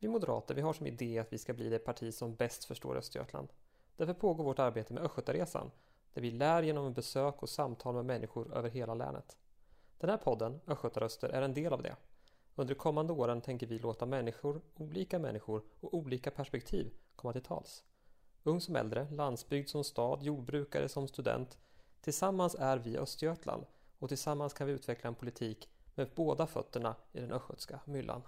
Vi moderater vi har som idé att vi ska bli det parti som bäst förstår Östergötland. Därför pågår vårt arbete med Östgötaresan där vi lär genom besök och samtal med människor över hela länet. Den här podden, Östgötaröster, är en del av det. Under de kommande åren tänker vi låta människor, olika människor och olika perspektiv komma till tals. Ung som äldre, landsbygd som stad, jordbrukare som student. Tillsammans är vi Östergötland och tillsammans kan vi utveckla en politik med båda fötterna i den östgötska myllan.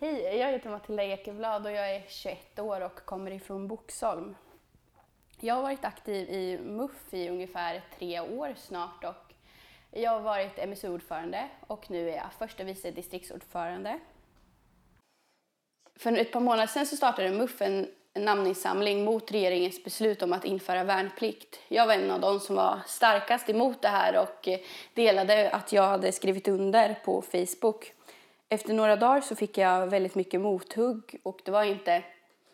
Hej, jag heter Matilda Ekeblad och jag är 21 år och kommer ifrån Boxholm. Jag har varit aktiv i MUF i ungefär tre år snart och jag har varit MSU-ordförande och nu är jag första vice distriktsordförande. För ett par månader sedan så startade MUF en namninsamling mot regeringens beslut om att införa värnplikt. Jag var en av de som var starkast emot det här och delade att jag hade skrivit under på Facebook. Efter några dagar så fick jag väldigt mycket mothugg och det var inte,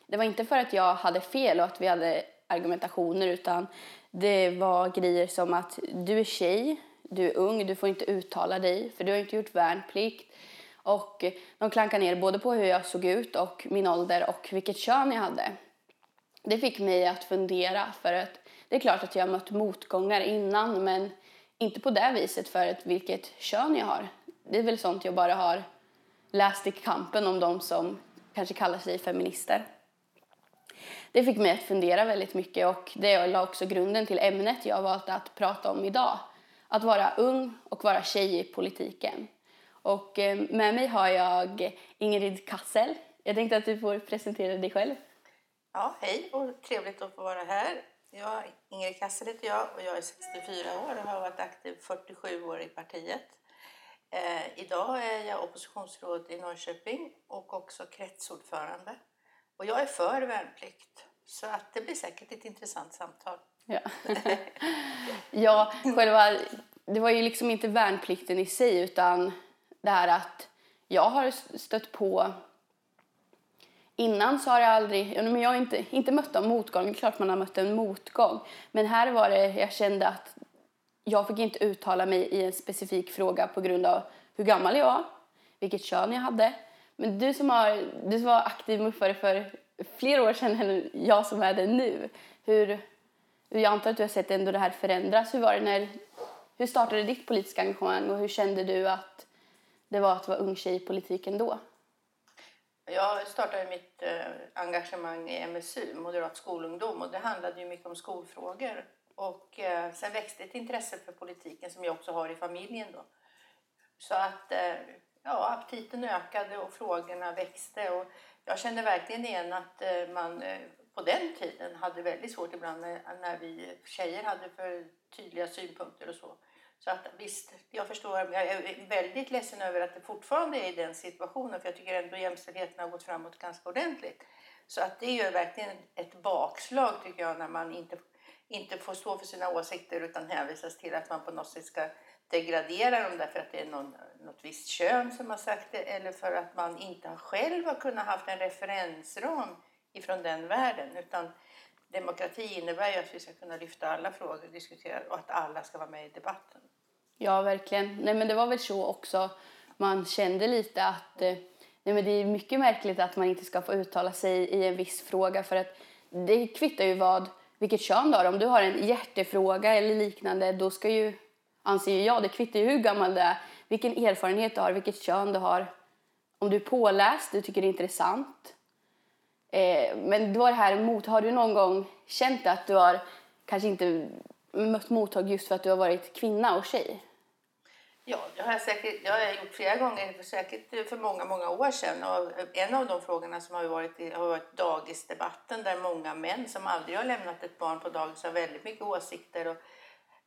det var inte för att jag hade fel och att vi hade argumentationer utan det var grejer som att du är tjej, du är ung, du får inte uttala dig för du har inte gjort värnplikt. Och de klankade ner både på hur jag såg ut och min ålder och vilket kön jag hade. Det fick mig att fundera för att det är klart att jag har mött motgångar innan men inte på det viset för att vilket kön jag har. Det är väl sånt jag bara har läst i kampen om de som kanske kallar sig feminister. Det fick mig att fundera väldigt mycket och det la också grunden till ämnet jag valt att prata om idag. Att vara ung och vara tjej i politiken. Och eh, med mig har jag Ingrid Kassel. Jag tänkte att du får presentera dig själv. Ja, hej och trevligt att få vara här. Jag, Ingrid Kassel heter jag och jag är 64 år och har varit aktiv 47 år i partiet. Eh, idag är jag oppositionsråd i Norrköping och också kretsordförande. Och jag är för värnplikt, så att det blir säkert ett intressant samtal. Ja, ja själva, det var ju liksom inte värnplikten i sig utan det här att jag har stött på Innan så har jag aldrig, men jag har inte, inte mött en motgång, det är klart man har mött en motgång. Men här var det, jag kände att jag fick inte uttala mig i en specifik fråga på grund av hur gammal jag var, vilket kön jag hade. Men du som, har, du som var aktiv muffare för fler år sedan än jag som är det nu. Hur, jag antar att du har sett ändå det här förändras. Hur, var det när, hur startade ditt politiska engagemang och hur kände du att det var att vara ung tjej i politiken då? Jag startade mitt eh, engagemang i MSU, Moderat skolungdom, och det handlade ju mycket om skolfrågor. Och eh, sen växte ett intresse för politiken som jag också har i familjen då. Så att eh, ja, aptiten ökade och frågorna växte. Och jag kände verkligen igen att eh, man eh, på den tiden hade väldigt svårt ibland när, när vi tjejer hade för tydliga synpunkter och så. Så att visst, jag förstår. Jag är väldigt ledsen över att det fortfarande är i den situationen för jag tycker ändå jämställdheten har gått framåt ganska ordentligt. Så att det är ju verkligen ett bakslag tycker jag när man inte, inte får stå för sina åsikter utan hänvisas till att man på något sätt ska degradera dem därför att det är någon, något visst kön som har sagt det eller för att man inte själv har kunnat haft en referensram ifrån den världen. Utan demokrati innebär ju att vi ska kunna lyfta alla frågor och diskutera och att alla ska vara med i debatten. Ja, verkligen. Nej, men det var väl så också man kände lite att eh, nej, men det är mycket märkligt att man inte ska få uttala sig i en viss fråga för att det kvittar ju vad, vilket kön du har. Om du har en hjärtefråga eller liknande då ska ju, anser jag, det kvittar ju hur gammal du är, vilken erfarenhet du har, vilket kön du har. Om du är påläst, du tycker det är intressant. Eh, men det var det här emot, har du någon gång känt att du har kanske inte mött mottag just för att du har varit kvinna och tjej? Ja, det har jag säkert jag har gjort flera gånger, säkert för många, många år sedan. Och en av de frågorna som har varit, har varit dagisdebatten där många män som aldrig har lämnat ett barn på dagis har väldigt mycket åsikter. Och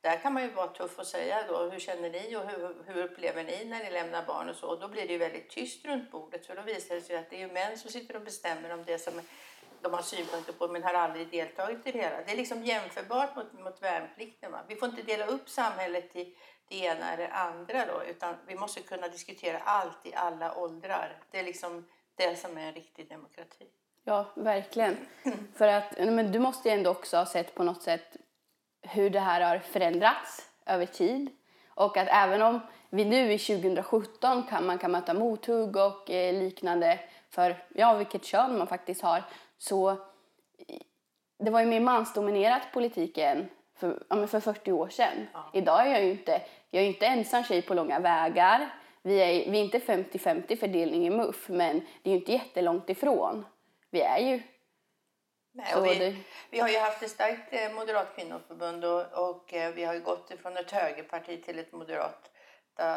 där kan man ju vara tuff och säga då, hur känner ni och hur, hur upplever ni när ni lämnar barn och så. Och då blir det ju väldigt tyst runt bordet för då visar det sig att det är män som sitter och bestämmer om det som de har synpunkter på men har aldrig deltagit i det hela. Det är liksom jämförbart mot, mot värnplikten. Va? Vi får inte dela upp samhället i det ena eller andra då, utan vi måste kunna diskutera allt i alla åldrar. Det är liksom det som är en riktig demokrati. Ja, verkligen. För att men du måste ju ändå också ha sett på något sätt hur det här har förändrats över tid Och att även om vi nu i 2017 kan man kan möta mothugg och eh, liknande för ja, vilket kön man faktiskt har så det var ju mer mansdominerat politiken för, ja, för 40 år sedan. Ja. Idag är jag ju inte, jag är inte ensam tjej på långa vägar. Vi är, vi är inte 50-50 fördelning i MUF, men det är ju inte jättelångt ifrån. Vi är ju... Nej, och vi, det- vi har ju haft ett starkt eh, moderat kvinnoförbund och, och eh, vi har ju gått från ett högerparti till ett moderat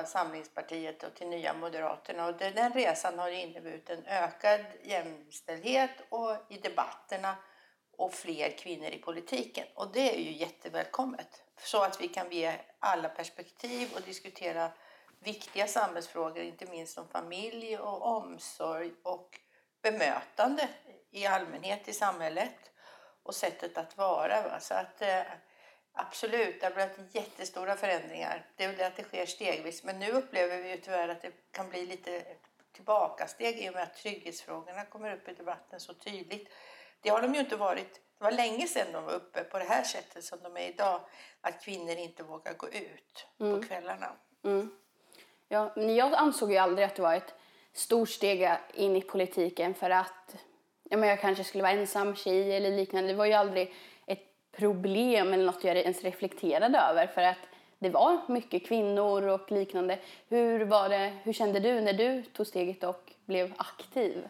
samlingspartiet och till Nya Moderaterna. Och den resan har inneburit en ökad jämställdhet och i debatterna och fler kvinnor i politiken. Och det är ju jättevälkommet. Så att vi kan ge alla perspektiv och diskutera viktiga samhällsfrågor, inte minst om familj och omsorg och bemötande i allmänhet i samhället och sättet att vara. Va? Så att eh, absolut, det har blivit jättestora förändringar. Det är väl det att det sker stegvis. Men nu upplever vi ju tyvärr att det kan bli lite tillbakasteg i och med att trygghetsfrågorna kommer upp i debatten så tydligt. Det har de ju inte varit. Det var länge sedan de var uppe på det här sättet som de är idag. Att kvinnor inte vågar gå ut på kvällarna. Mm. Ja, men jag ansåg ju aldrig att det var ett stort steg in i politiken för att ja, men jag kanske skulle vara ensam tjej eller liknande. Det var ju aldrig ett problem eller något jag ens reflekterade över för att det var mycket kvinnor och liknande. Hur, var det, hur kände du när du tog steget och blev aktiv?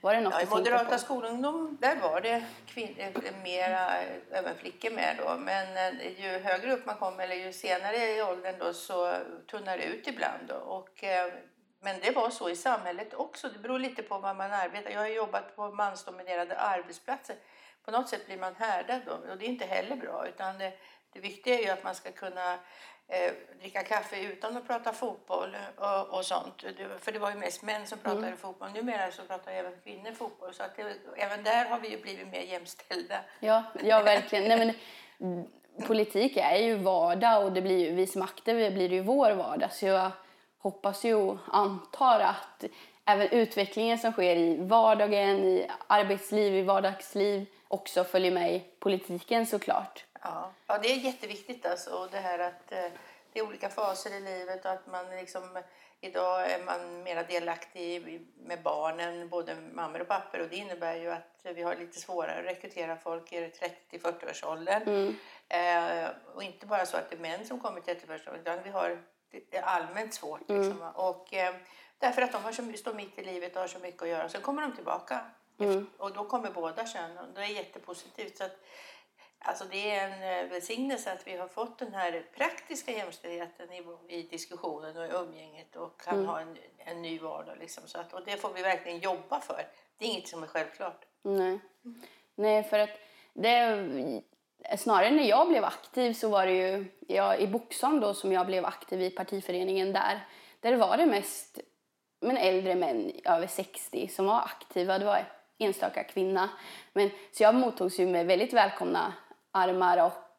Var det något Ja, I Moderata skolungdom där var det kvin- mera, även flickor med då. Men eh, ju högre upp man kommer eller ju senare i åldern då så tunnar det ut ibland. Då. Och, eh, men det var så i samhället också. Det beror lite på vad man arbetar. Jag har jobbat på mansdominerade arbetsplatser. På något sätt blir man härdad då och det är inte heller bra. Utan det, det viktiga är ju att man ska kunna eh, dricka kaffe utan att prata fotboll och, och sånt. Det, för det var ju mest män som pratade fotboll. Numera så pratar även kvinnor fotboll. Så att det, även där har vi ju blivit mer jämställda. Ja, ja verkligen. Nej, men, mm, politik är ju vardag och det blir ju, vi som aktiva blir det ju vår vardag. Så jag hoppas ju och antar att även utvecklingen som sker i vardagen, i arbetsliv, i vardagsliv också följer med i politiken såklart. Ja, ja det är jätteviktigt alltså. Och det här att eh, det är olika faser i livet och att man liksom idag är man mer delaktig med barnen, både mammor och pappor och det innebär ju att vi har lite svårare att rekrytera folk i 30-40-årsåldern. Eh, och inte bara så att det är män som kommer till 30-40-årsåldern utan vi har det är allmänt svårt. Liksom, va. och, eh, därför att de har så, står mitt i livet och har så mycket att göra. Sen kommer de tillbaka och då kommer båda könen. Det är jättepositivt. Så att, Alltså det är en eh, välsignelse att vi har fått den här praktiska jämställdheten i, i diskussionen och i umgänget och kan ha en, en ny vardag. Liksom. Så att, och det får vi verkligen jobba för. Det är inget som är självklart. Nej. Nej, för att det, snarare när jag blev aktiv så var det ju jag, i Boxholm då som jag blev aktiv i partiföreningen där. Där var det mest men äldre män över 60 som var aktiva. Det var enstaka kvinna. Men, så jag mottogs ju med väldigt välkomna armar och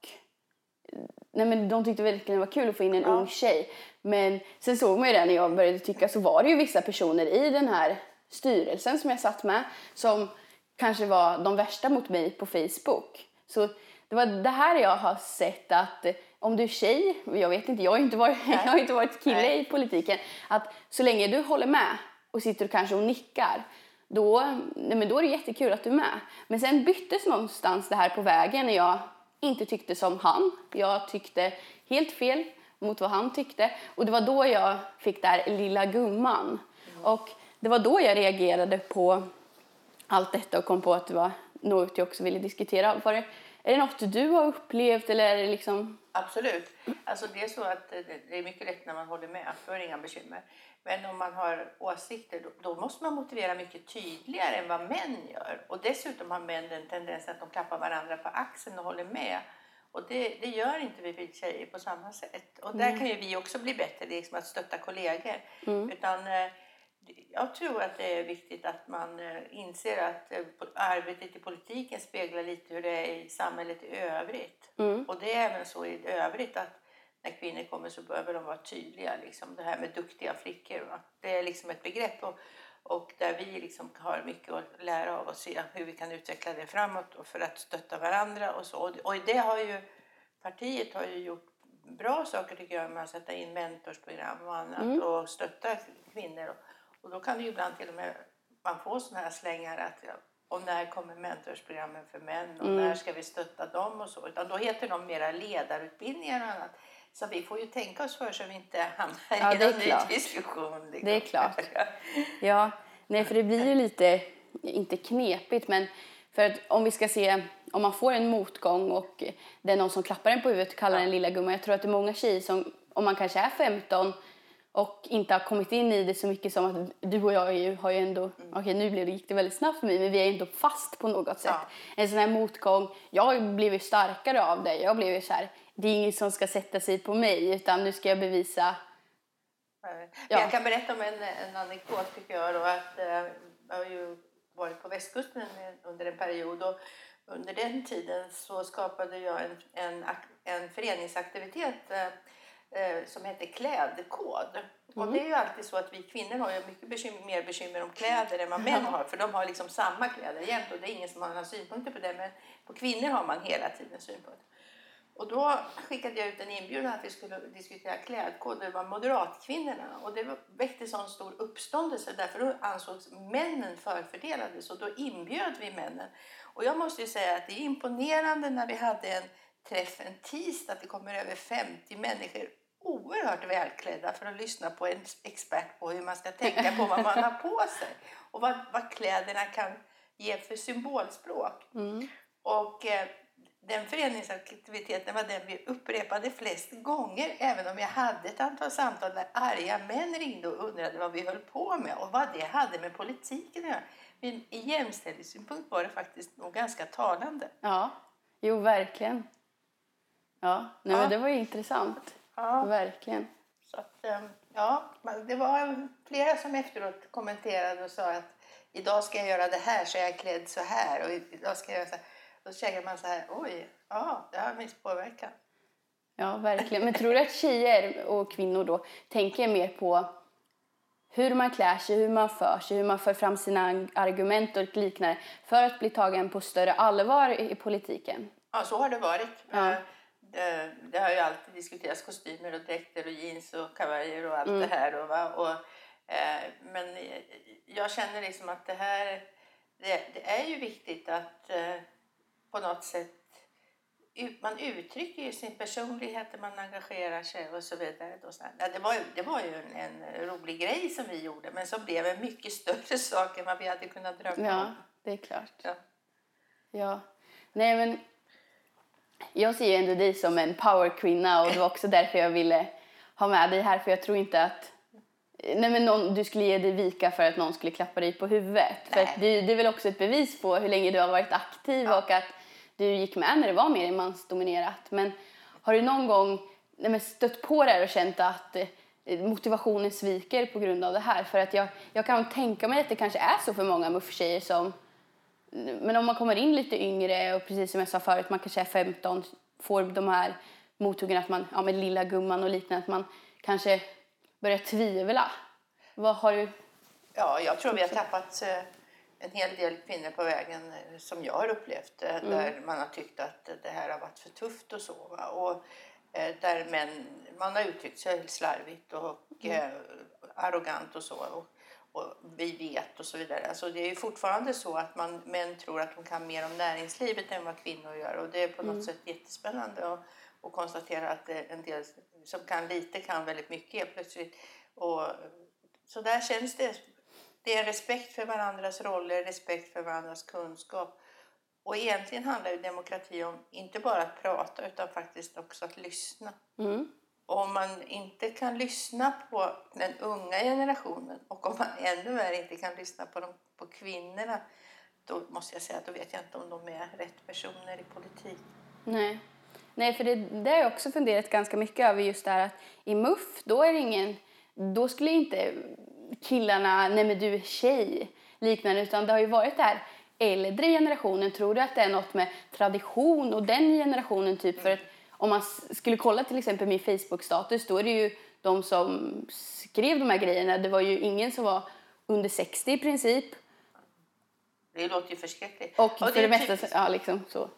Nej, men de tyckte verkligen det var kul att få in en ung tjej. Men sen såg man ju det när jag började tycka så var det ju vissa personer i den här styrelsen som jag satt med som kanske var de värsta mot mig på Facebook. Så det var det här jag har sett att om du är tjej, jag vet inte, jag har inte varit, jag har inte varit kille Nej. i politiken, att så länge du håller med och sitter och kanske och nickar då, nej men då är det jättekul att du är med. Men sen byttes någonstans det här på vägen när jag inte tyckte som han. Jag tyckte helt fel mot vad han tyckte. Och det var då jag fick det här lilla gumman. Och det var då jag reagerade på allt detta och kom på att det var något jag också ville diskutera. Var det, är det något du har upplevt eller är det liksom... Absolut. Alltså det är så att eh, det är mycket lätt när man håller med, för inga bekymmer. Men om man har åsikter då, måste man motivera mycket tydligare än vad män gör. Och dessutom har män den tendensen att de klappar varandra på axeln och håller med. Och det, det gör inte vi tjejer på samma sätt. Och där kan ju vi också bli bättre, liksom att stötta kollegor. Utan eh, jag tror att det är viktigt att man eh, inser att eh, arbetet i politiken speglar lite hur det är i samhället i övrigt. Och det är även så i övrigt att när kvinnor kommer så behöver de vara tydliga. Liksom det här med duktiga flickor. Va? Det är liksom ett begrepp och, och där vi liksom har mycket att lära av och se hur vi kan utveckla det framåt och för att stötta varandra och så. Och det- har ju partiet har ju gjort bra saker tycker jag med att sätta in mentorsprogram och annat och stötta kvinnor. Och, och då kan det ibland till och med man får sådana här slängar att ja, och när kommer mentorsprogrammen för män och när ska vi stötta dem och så. Utan då heter de mera ledarutbildningar och annat. Så vi får ju tänka oss för så vi inte hamnar Ja, i en ny diskussion. liksom. Det är klart. Ja, nej för det blir ju lite, inte knepigt men för att om vi ska se, om man får en motgång och det är någon som klappar en på huvudet och kallar en lilla gumma. Jag tror att det är många tjejer som, om man kanske är 15 och inte har kommit in i det så mycket som att du och jag ju, har ju ändå, okej nu blev det, gick det väldigt snabbt för mig men vi är ändå fast på något sätt. Ja. En sån här motgång, jag blev ju starkare av det. Jag blev ju så här, det är inget som ska sätta sig på mig utan nu ska jag bevisa Ja. Jag kan berätta om en, en anekdot tycker jag. Då, att, eh, jag har ju varit på västkusten under en period och under den tiden så skapade jag en, en, en föreningsaktivitet eh, eh, som hette Klädkod. Och det är ju alltid så att vi kvinnor har ju mycket bekymmer, mer bekymmer om kläder än vad män har. För de har liksom samma kläder jämt och det är ingen som har några synpunkter på det. Men på kvinnor har man hela tiden synpunkter. Och då skickade jag ut en inbjudan att vi skulle diskutera klädkod. Det var moderatkvinnorna. Och det väckte sån stor uppståndelse därför då ansågs männen förfördelade. Så då inbjöd vi männen. Och jag måste ju säga att det är imponerande när vi hade en träff en tisdag att det kommer över 50 människor oerhört välklädda för att lyssna på en expert på hur man ska tänka på vad man har på sig och vad, vad kläderna kan ge för symbolspråk. Och eh, den föreningsaktiviteten var den vi upprepade flest gånger även om jag hade ett antal samtal där arga män ringde och undrade vad vi höll på med och vad det hade med politiken att göra. Men i jämställdhetssynpunkt var det faktiskt nog ganska talande. Ja, jo verkligen. Ja, nej, Ja. men det var ju intressant. Ja. Verkligen. Så att, eh, ja, det var flera som efteråt kommenterade och sa att idag ska jag göra det här så jag är klädd så här och idag ska jag göra så här. Då känner man så här, oj, ja, det har en viss påverkan. Ja, verkligen. Men tror du att tjejer och kvinnor då tänker mer på hur man klär sig, hur man för sig, hur man för fram sina argument och liknande för att bli tagen på större allvar i politiken? Ja, så har det varit. Ja. Eh, Det, det har ju alltid diskuterats kostymer och dräkter och jeans och kavajer och allt Mm. det här. Och, va? Och, eh, men jag känner liksom att det här, det, det är ju viktigt att eh, på något sätt man uttrycker ju sin personlighet, man engagerar sig och så vidare. Då, ja, det, var det var ju en, en rolig grej som vi gjorde men som blev en mycket större sak än vad vi hade kunnat drömma Ja, om. det är klart. Ja. Ja. Nej, men jag ser ju ändå dig som en powerkvinna och det var också därför jag ville ha med dig här för jag tror inte att Nej, men någon, du skulle ge dig vika för att någon skulle klappa dig på huvudet. För Nej. att det, det är väl också ett bevis på hur länge du har varit aktiv Ja. och att du gick med när det var mer mansdominerat. Men har du någon gång nej, men stött på det här och känt att eh, motivationen sviker på grund av det här? För att jag, jag kan tänka mig att det kanske är så för många muff-tjejer som men om man kommer in lite yngre och precis som jag sa förut, man kanske är 15, får de här mothuggen att man, ja med lilla gumman och liknande, att man kanske börjar tvivla. Vad har du? Ja, jag tror vi har tappat eh, en hel del kvinnor på vägen eh, som jag har upplevt. eh, Där man har tyckt att det här har varit för tufft och så. Och där män, man har uttryckt sig slarvigt och eh, arrogant och så. Och, och vi vet och så vidare. Alltså det är ju fortfarande så att man, män tror att de kan mer om näringslivet än vad kvinnor gör. Och det är på något sätt jättespännande att, att konstatera att är en del som kan lite kan väldigt mycket plötsligt. Och, så där känns det. Det är respekt för varandras roller, respekt för varandras kunskap. Och egentligen handlar ju demokrati om inte bara att prata utan faktiskt också att lyssna. Mm. Och om man inte kan lyssna på den unga generationen och om man ännu mer inte kan lyssna på, de, på kvinnorna då måste jag säga att då vet jag inte om de är rätt personer i politik. Nej. Nej, för det, det har jag också funderat ganska mycket över just det här att i MUF, då är det ingen, då skulle inte killarna, nej men du är tjej, liknande, utan det har ju varit det här äldre generationen. Tror du att det är något med tradition och den generationen typ? För att om man skulle kolla till exempel min Facebook-status, då är det ju de som skrev de här grejerna. Det var ju ingen som var under 60 i princip. Det låter ju förskräckligt. Och för är det mesta, typiskt. ja liksom så.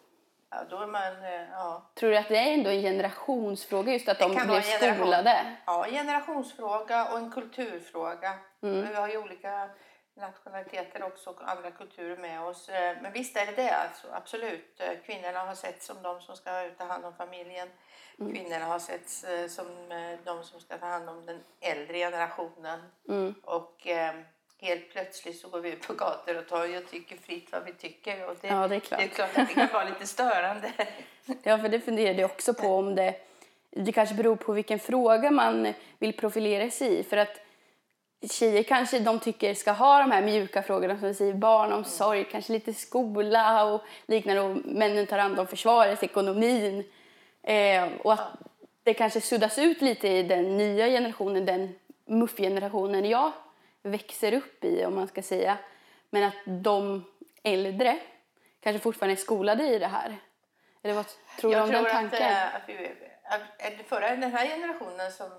Ja, då är man, eh, ja. Tror du att det är ändå en generationsfråga just att de Det kan blev generation. skolade? ja, generationsfråga och en kulturfråga. Mm. Vi har ju olika nationaliteter också och andra kulturer med oss. Eh, Men visst är det det, alltså, absolut. Eh, Kvinnorna har setts som de som ska ta hand om familjen. Mm. Kvinnorna har setts eh, som de som ska ta hand om den äldre generationen. Mm. Och eh, helt plötsligt så går vi ut på gator och torg och tycker fritt vad vi tycker. Och det, Ja, det är klart. det är klart att det kan vara lite störande. Ja, för det funderade jag också på om det, det kanske beror på vilken fråga man vill profilera sig i. För att tjejer kanske de tycker ska ha de här mjuka frågorna som du säger, barnomsorg, kanske lite skola och liknande. Och männen tar hand om försvaret, ekonomin. Eh, och att det kanske suddas ut lite i den nya generationen, den muffgenerationen jag växer upp i om man ska säga. Men att de äldre kanske fortfarande är skolade i det här. Eller vad tror du Jag om tror den att, tanken? eh, att, vi, att, att förra, den här generationen som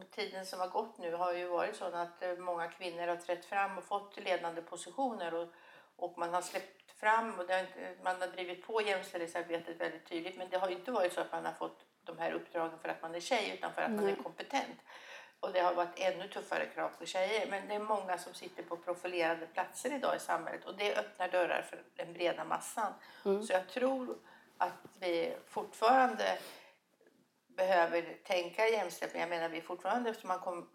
de tiden som har gått nu har ju varit så att eh, många kvinnor har trätt fram och fått ledande positioner och, och man har släppt fram och har inte, man har drivit på jämställdhetsarbetet väldigt tydligt men det har inte varit så att man har fått de här uppdragen för att man är tjej utan för att man är kompetent. Och det har varit ännu tuffare krav på tjejer. Men det är många som sitter på profilerade platser idag i samhället och det öppnar dörrar för den breda massan. Så jag tror att vi fortfarande behöver tänka jämställt. Men jag menar vi är fortfarande, eftersom man kom,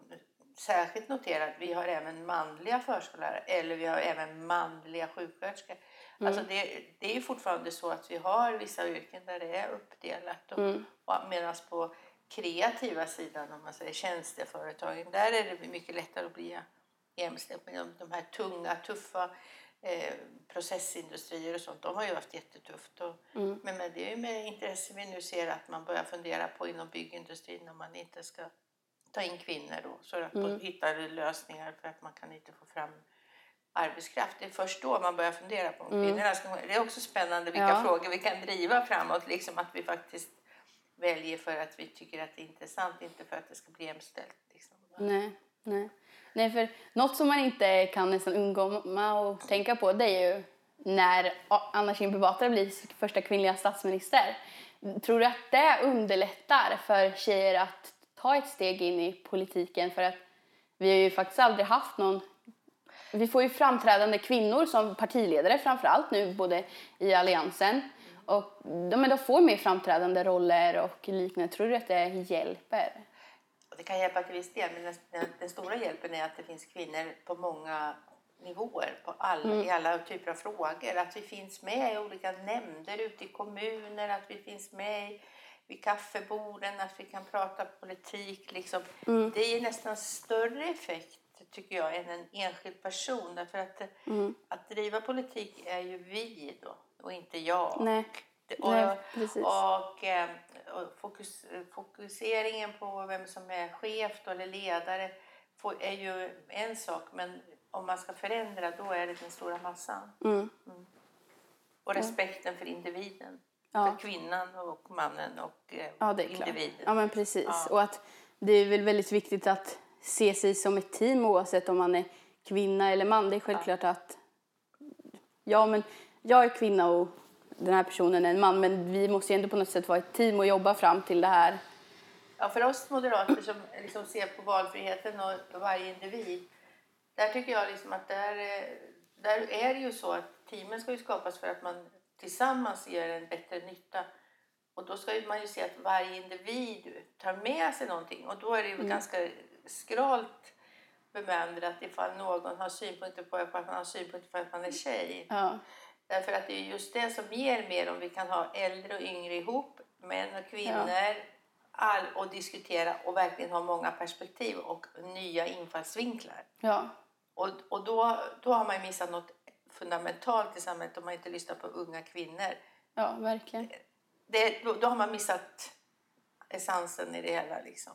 särskilt noterar att vi har även manliga förskollärare eller vi har även manliga sjuksköterskor. Alltså det, det är ju fortfarande så att vi har vissa yrken där det är uppdelat. Och, och Medan på kreativa sidan, om man säger tjänsteföretagen, där är det mycket lättare att bli jämställd. Men de, de här tunga, tuffa eh, processindustrier och sånt, de har ju haft jättetufft. Och, Men, men det är ju med intresse vi nu ser att man börjar fundera på inom byggindustrin om man inte ska ta in kvinnor då, så att man hittar lösningar för att man kan inte få fram arbetskraft. Det är först då man börjar fundera på om kvinnorna ska... Det är också spännande vilka Ja. frågor vi kan driva framåt, liksom att vi faktiskt väljer för att vi tycker att det är intressant, inte för att det ska bli jämställt. Liksom. Nej, nej. Nej, för något som man inte kan nästan undgå att tänka på det är ju när Anna Kinberg Batra blir första kvinnliga statsminister. Tror du att det underlättar för tjejer att ta ett steg in i politiken? För att vi har ju faktiskt aldrig haft någon... Vi får ju framträdande kvinnor som partiledare framför allt nu, både i Alliansen. Och de får mer framträdande roller och liknande. Tror du att det hjälper? Och det kan hjälpa till viss del, men den, den, stora hjälpen är att det finns kvinnor på många nivåer på alla, i alla typer av frågor. Att vi finns med i olika nämnder ute i kommuner, att vi finns med i, vid kaffeborden, att vi kan prata politik. Liksom. Det ger nästan större effekt tycker jag än en enskild person. Därför att, att driva politik är ju vi då och inte jag. Nej. Och, Nej, och, eh, och fokus, fokuseringen på vem som är chef eller ledare är ju en sak. Men om man ska förändra då är det den stora massan. Mm. Och respekten för individen. Ja. För kvinnan och mannen och eh, Ja, det är klart. individen. Ja, men precis. Ja. Och att det är väl väldigt viktigt att se sig som ett team oavsett om man är kvinna eller man. Det är självklart att ja, men jag är kvinna och den här personen är en man, men vi måste ju ändå på något sätt vara ett team och jobba fram till det här. Ja, för oss moderater som liksom ser på valfriheten och varje individ. Där tycker jag liksom att där, där är det ju så att teamen ska ju skapas för att man tillsammans ger en bättre nytta. Och då ska man ju se att varje individ tar med sig någonting. Och då är det ju ganska skralt bemöndrat ifall någon har synpunkter på att man har synpunkter på att man är tjej. Ja, Därför att det är just det som ger mer om vi kan ha äldre och yngre ihop, män och kvinnor, all, och diskutera och verkligen ha många perspektiv och nya infallsvinklar. ja, Och, och då, då har man missat något fundamentalt i samhället om man inte lyssnar på unga kvinnor. ja verkligen. Det, då, då har man missat essensen i det hela. Liksom.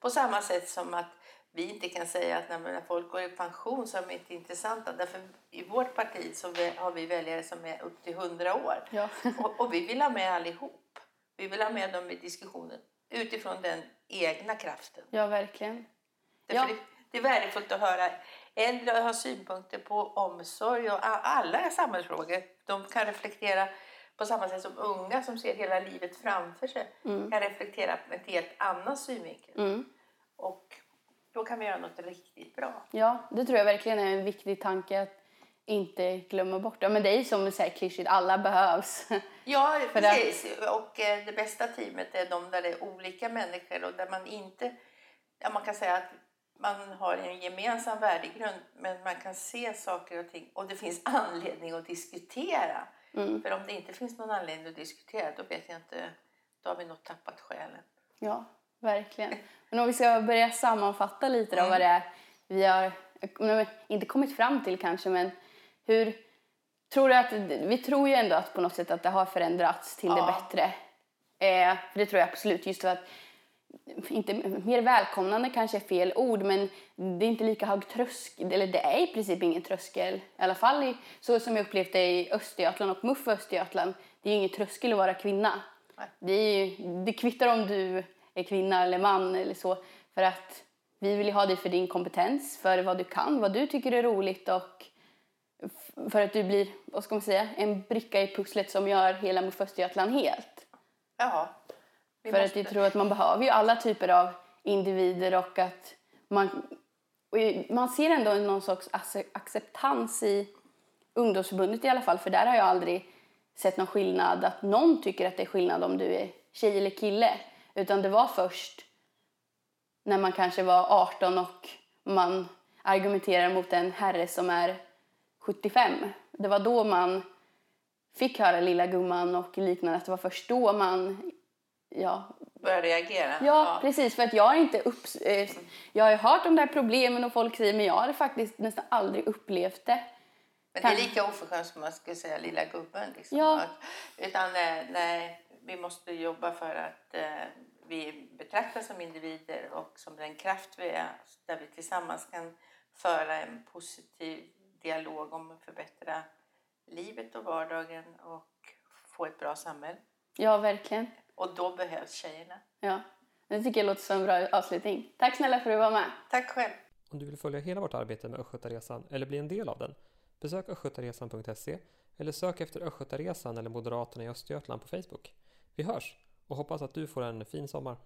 På samma sätt som att vi inte kan säga att när, folk går i pension så är de inte intressanta. Därför i vårt parti så har vi väljare som är upp till 100 år. Ja. Och, och vi vill ha med allihop. Vi vill ha med dem i diskussionen utifrån den egna kraften. Ja, verkligen. Därför Ja. det, det är värdefullt att höra äldre ha synpunkter på omsorg och alla samhällsfrågor. De kan reflektera På samma sätt som unga som ser hela livet framför sig Mm. kan reflektera på ett helt annan synvinkel. Och då kan vi göra något riktigt bra. Ja, det tror jag verkligen är en viktig tanke att inte glömma bort. Ja, men det är som säger klyschigt, alla behövs. Ja, För precis. Och eh, det bästa teamet är de där det är olika människor och där man inte... Ja, man kan säga att man har en gemensam värdegrund men man kan se saker och ting och det finns anledning att diskutera. Mm. För om det inte finns någon anledning att diskutera då vet jag inte, då har vi nog tappat själen. Ja, verkligen. Men om vi ska börja sammanfatta lite då vad det är vi har, inte kommit fram till kanske, men hur tror du att, vi tror ju ändå att på något sätt att det har förändrats till det Ja. bättre. Eh, för det tror jag absolut, just för att inte, mer välkomnande kanske är fel ord, men det är inte lika hög tröskel, eller det är i princip ingen tröskel. I alla fall i, så som jag upplevt det i Östergötland och MUF Östergötland. Det är ju ingen tröskel att vara kvinna. Nej. Det, är ju, det kvittar om du är kvinna eller man eller så. För att vi vill ha dig för din kompetens, för vad du kan, vad du tycker är roligt och för att du blir, vad ska man säga, en bricka i pusslet som gör hela MUF Östergötland helt. Ja, vi För måste- att jag tror att man behöver ju alla typer av individer och att man, och man ser ändå någon sorts acceptans i ungdomsförbundet i alla fall. För där har jag aldrig sett någon skillnad, att någon tycker att det är skillnad om du är tjej eller kille. Utan det var först när man kanske var 18 och man argumenterar mot en herre som är 75. Det var då man fick höra lilla gumman och liknande. Att det var först då man ja, börja reagera. Ja, precis. För att jag har inte upps- eh, Jag har hört de där problemen och folk säger men jag har faktiskt nästan aldrig upplevt det. Men det är lika oförskämt som man skulle säga lilla gubben. Liksom. Ja. Utan eh, nej, vi måste jobba för att eh, vi betraktas som individer och som den kraft vi är där vi tillsammans kan föra en positiv dialog om att förbättra livet och vardagen och få ett bra samhälle. Ja, verkligen. Och då behövs tjejerna. Ja. Det tycker jag låter som en bra avslutning. Tack snälla för att du var med. Tack själv! Om du vill följa hela vårt arbete med Östgötaresan eller bli en del av den, besök östgötaresan.se eller sök efter Östgötaresan eller Moderaterna i Östergötland på Facebook. Vi hörs och hoppas att du får en fin sommar.